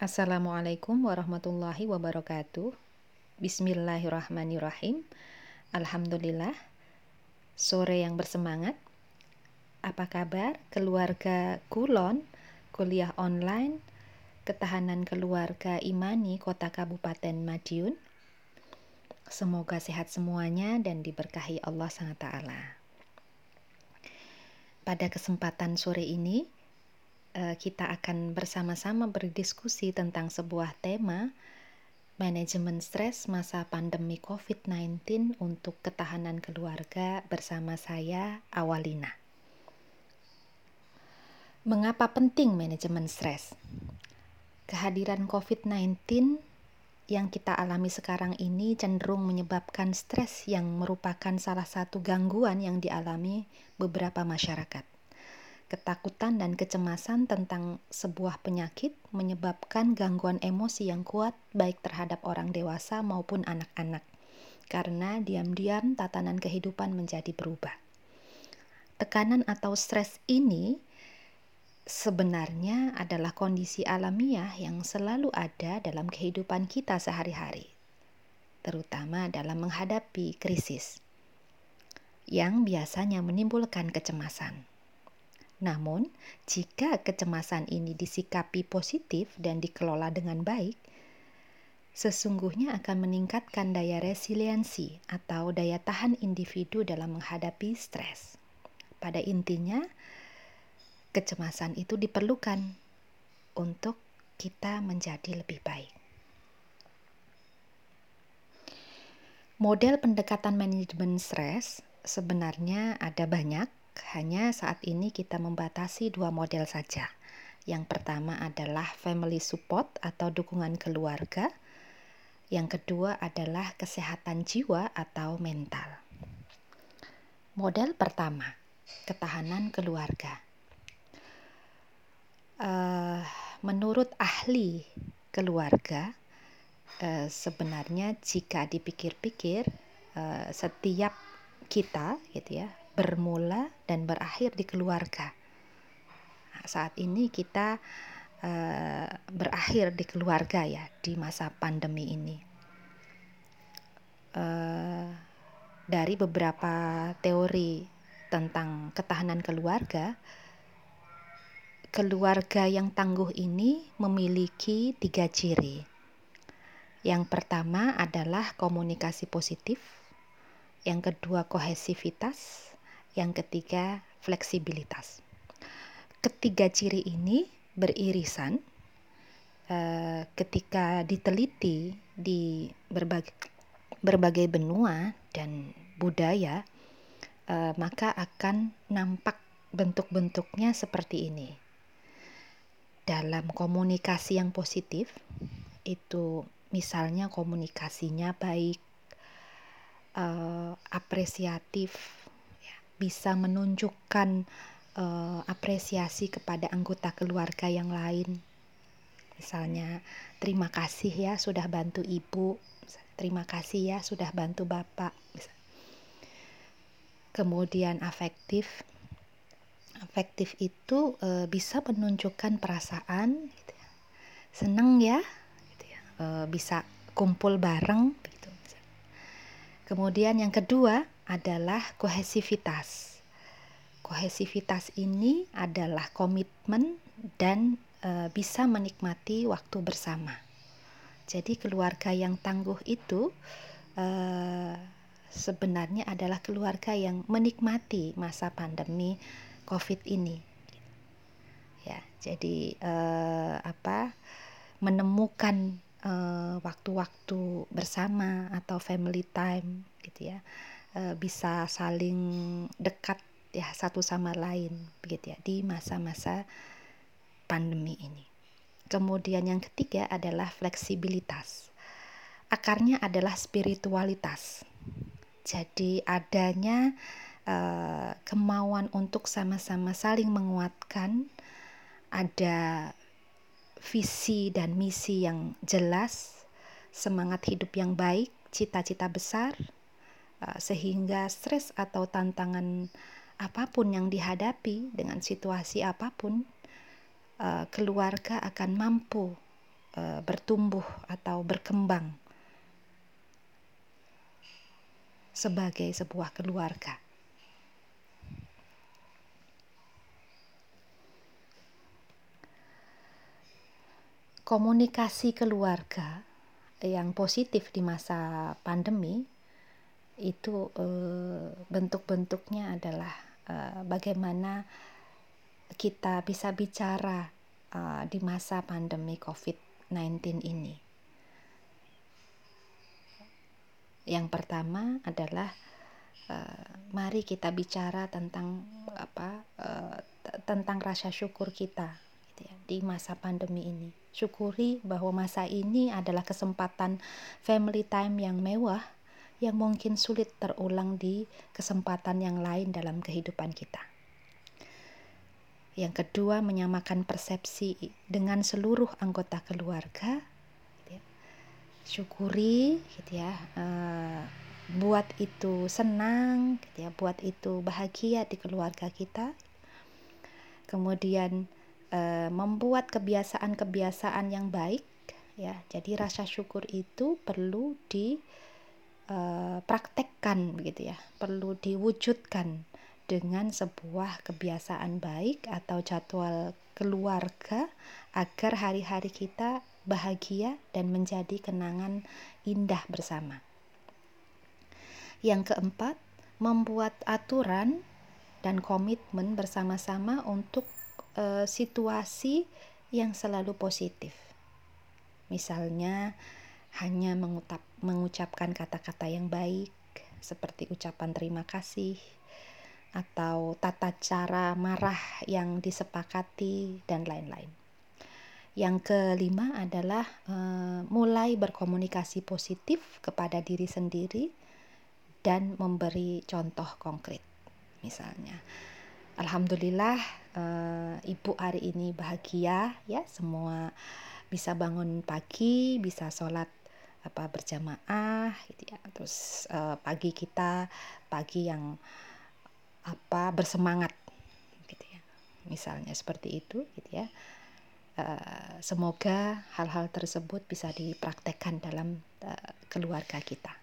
Assalamualaikum warahmatullahi wabarakatuh. Bismillahirrahmanirrahim. Alhamdulillah. Sore yang bersemangat. Apa kabar keluarga Kulon, kuliah online, ketahanan keluarga Imani, Kota Kabupaten Madiun? Semoga sehat semuanya dan diberkahi Allah SWT. Pada kesempatan sore ini, kita akan bersama-sama berdiskusi tentang sebuah tema manajemen stres masa pandemi COVID-19 untuk ketahanan keluarga bersama saya Awalina. Mengapa penting manajemen stres? Kehadiran COVID-19 yang kita alami sekarang ini cenderung menyebabkan stres yang merupakan salah satu gangguan yang dialami beberapa masyarakat Ketakutan dan kecemasan tentang sebuah penyakit menyebabkan gangguan emosi yang kuat baik terhadap orang dewasa maupun anak-anak. Karena diam-diam tatanan kehidupan menjadi berubah. Tekanan atau stres ini sebenarnya adalah kondisi alamiah yang selalu ada dalam kehidupan kita sehari-hari, terutama dalam menghadapi krisis yang biasanya menimbulkan kecemasan. Namun, jika kecemasan ini disikapi positif dan dikelola dengan baik, sesungguhnya akan meningkatkan daya resiliensi atau daya tahan individu dalam menghadapi stres. Pada intinya, kecemasan itu diperlukan untuk kita menjadi lebih baik. Model pendekatan manajemen stres sebenarnya ada banyak hanya saat ini kita membatasi dua model saja. Yang pertama adalah family support atau dukungan keluarga. Yang kedua adalah kesehatan jiwa atau mental. Model pertama, ketahanan keluarga. Uh, menurut ahli keluarga, uh, sebenarnya jika dipikir-pikir, uh, setiap kita, gitu ya, bermula dan berakhir di keluarga. Nah, saat ini kita uh, berakhir di keluarga ya di masa pandemi ini. Uh, dari beberapa teori tentang ketahanan keluarga, keluarga yang tangguh ini memiliki tiga ciri. Yang pertama adalah komunikasi positif, yang kedua kohesivitas, yang ketiga, fleksibilitas. Ketiga ciri ini beririsan uh, ketika diteliti di berbagai berbagai benua dan budaya, uh, maka akan nampak bentuk-bentuknya seperti ini. Dalam komunikasi yang positif, itu misalnya komunikasinya baik, uh, apresiatif, bisa menunjukkan uh, apresiasi kepada anggota keluarga yang lain. Misalnya, terima kasih ya sudah bantu ibu, terima kasih ya sudah bantu bapak. Kemudian afektif, afektif itu e, bisa menunjukkan perasaan, gitu ya. seneng ya, gitu ya. E, bisa kumpul bareng. Gitu. Kemudian yang kedua adalah kohesivitas. Kohesivitas ini adalah komitmen dan e, bisa menikmati waktu bersama. Jadi keluarga yang tangguh itu e, sebenarnya adalah keluarga yang menikmati masa pandemi COVID ini. Ya, jadi e, apa? menemukan waktu-waktu bersama atau family time gitu ya e, bisa saling dekat ya satu sama lain begitu ya di masa-masa pandemi ini. Kemudian yang ketiga adalah fleksibilitas. Akarnya adalah spiritualitas. Jadi adanya e, kemauan untuk sama-sama saling menguatkan, ada visi dan misi yang jelas, semangat hidup yang baik, cita-cita besar, sehingga stres atau tantangan apa pun yang dihadapi dengan situasi apa pun uh, keluarga akan mampu uh, bertumbuh atau berkembang sebagai sebuah keluarga. Komunikasi keluarga yang positif di masa pandemi itu uh, bentuk-bentuknya adalah uh, bagaimana kita bisa bicara uh, di masa pandemi COVID-19 ini. Yang pertama adalah mari kita bicara tentang apa tentang rasa syukur kita gitu ya, di masa pandemi ini. Syukuri bahwa masa ini adalah kesempatan family time yang mewah yang mungkin sulit terulang di kesempatan yang lain dalam kehidupan kita. Yang kedua, menyamakan persepsi dengan seluruh anggota keluarga. Syukuri, gitu ya, uh, buat itu senang, gitu ya, buat itu bahagia di keluarga kita. Kemudian uh, membuat kebiasaan-kebiasaan yang baik, ya. Jadi rasa syukur itu perlu di uh, praktekkan begitu ya perlu diwujudkan dengan sebuah kebiasaan baik atau jadwal keluarga agar hari-hari kita bahagia dan menjadi kenangan indah bersama. Yang keempat, membuat aturan dan komitmen bersama-sama untuk uh, situasi yang selalu positif. Misalnya, hanya mengutap, mengucapkan kata-kata yang baik, seperti ucapan terima kasih, atau tata cara marah yang disepakati, dan lain-lain. Yang kelima adalah e, mulai berkomunikasi positif kepada diri sendiri dan memberi contoh konkret. Misalnya, alhamdulillah e, ibu hari ini bahagia ya, semua bisa bangun pagi, bisa sholat apa berjamaah gitu ya. Terus uh, pagi kita pagi yang apa bersemangat gitu ya. Misalnya seperti itu gitu ya. Uh, semoga hal-hal tersebut bisa dipraktekkan dalam uh, keluarga kita